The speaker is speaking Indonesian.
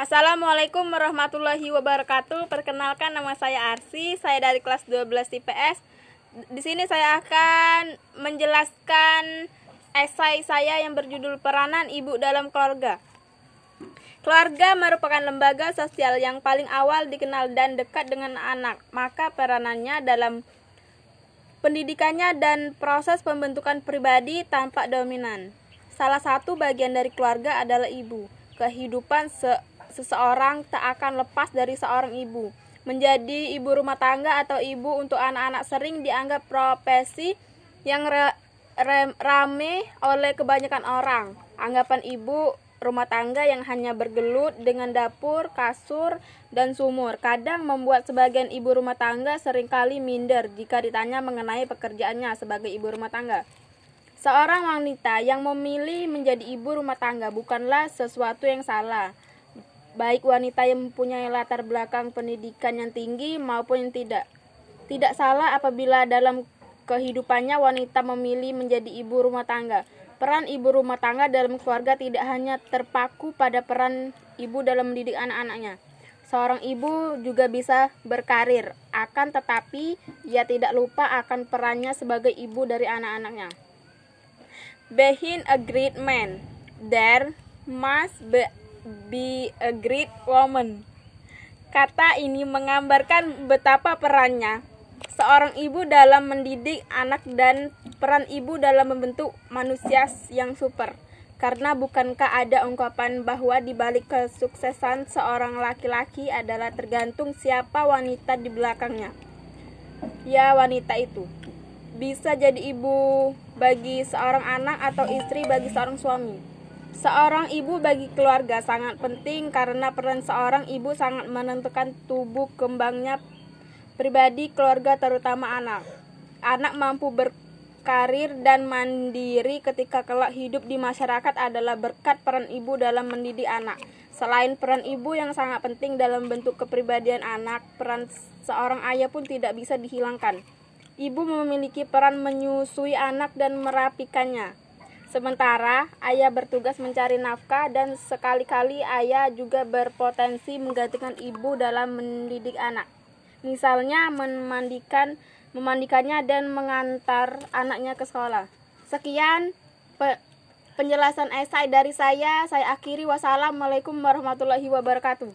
Assalamualaikum warahmatullahi wabarakatuh. Perkenalkan nama saya Arsi, saya dari kelas 12 IPS. Di sini saya akan menjelaskan esai saya yang berjudul Peranan Ibu dalam Keluarga. Keluarga merupakan lembaga sosial yang paling awal dikenal dan dekat dengan anak, maka peranannya dalam pendidikannya dan proses pembentukan pribadi tampak dominan. Salah satu bagian dari keluarga adalah ibu. Kehidupan se seseorang tak akan lepas dari seorang ibu. Menjadi ibu rumah tangga atau ibu untuk anak-anak sering dianggap profesi yang re, re, rame oleh kebanyakan orang. Anggapan ibu rumah tangga yang hanya bergelut dengan dapur, kasur, dan sumur. Kadang membuat sebagian ibu rumah tangga sering kali minder jika ditanya mengenai pekerjaannya sebagai ibu rumah tangga. Seorang wanita yang memilih menjadi ibu rumah tangga bukanlah sesuatu yang salah baik wanita yang mempunyai latar belakang pendidikan yang tinggi maupun yang tidak. Tidak salah apabila dalam kehidupannya wanita memilih menjadi ibu rumah tangga. Peran ibu rumah tangga dalam keluarga tidak hanya terpaku pada peran ibu dalam mendidik anak-anaknya. Seorang ibu juga bisa berkarir, akan tetapi ia tidak lupa akan perannya sebagai ibu dari anak-anaknya. Behind a great man, there must be be a great woman. Kata ini menggambarkan betapa perannya seorang ibu dalam mendidik anak dan peran ibu dalam membentuk manusia yang super. Karena bukankah ada ungkapan bahwa di balik kesuksesan seorang laki-laki adalah tergantung siapa wanita di belakangnya. Ya, wanita itu bisa jadi ibu bagi seorang anak atau istri bagi seorang suami. Seorang ibu bagi keluarga sangat penting karena peran seorang ibu sangat menentukan tubuh kembangnya pribadi keluarga terutama anak. Anak mampu berkarir dan mandiri ketika kelak hidup di masyarakat adalah berkat peran ibu dalam mendidik anak. Selain peran ibu yang sangat penting dalam bentuk kepribadian anak, peran seorang ayah pun tidak bisa dihilangkan. Ibu memiliki peran menyusui anak dan merapikannya. Sementara ayah bertugas mencari nafkah dan sekali-kali ayah juga berpotensi menggantikan ibu dalam mendidik anak. Misalnya memandikan memandikannya dan mengantar anaknya ke sekolah. Sekian pe penjelasan esai dari saya. Saya akhiri wassalamualaikum warahmatullahi wabarakatuh.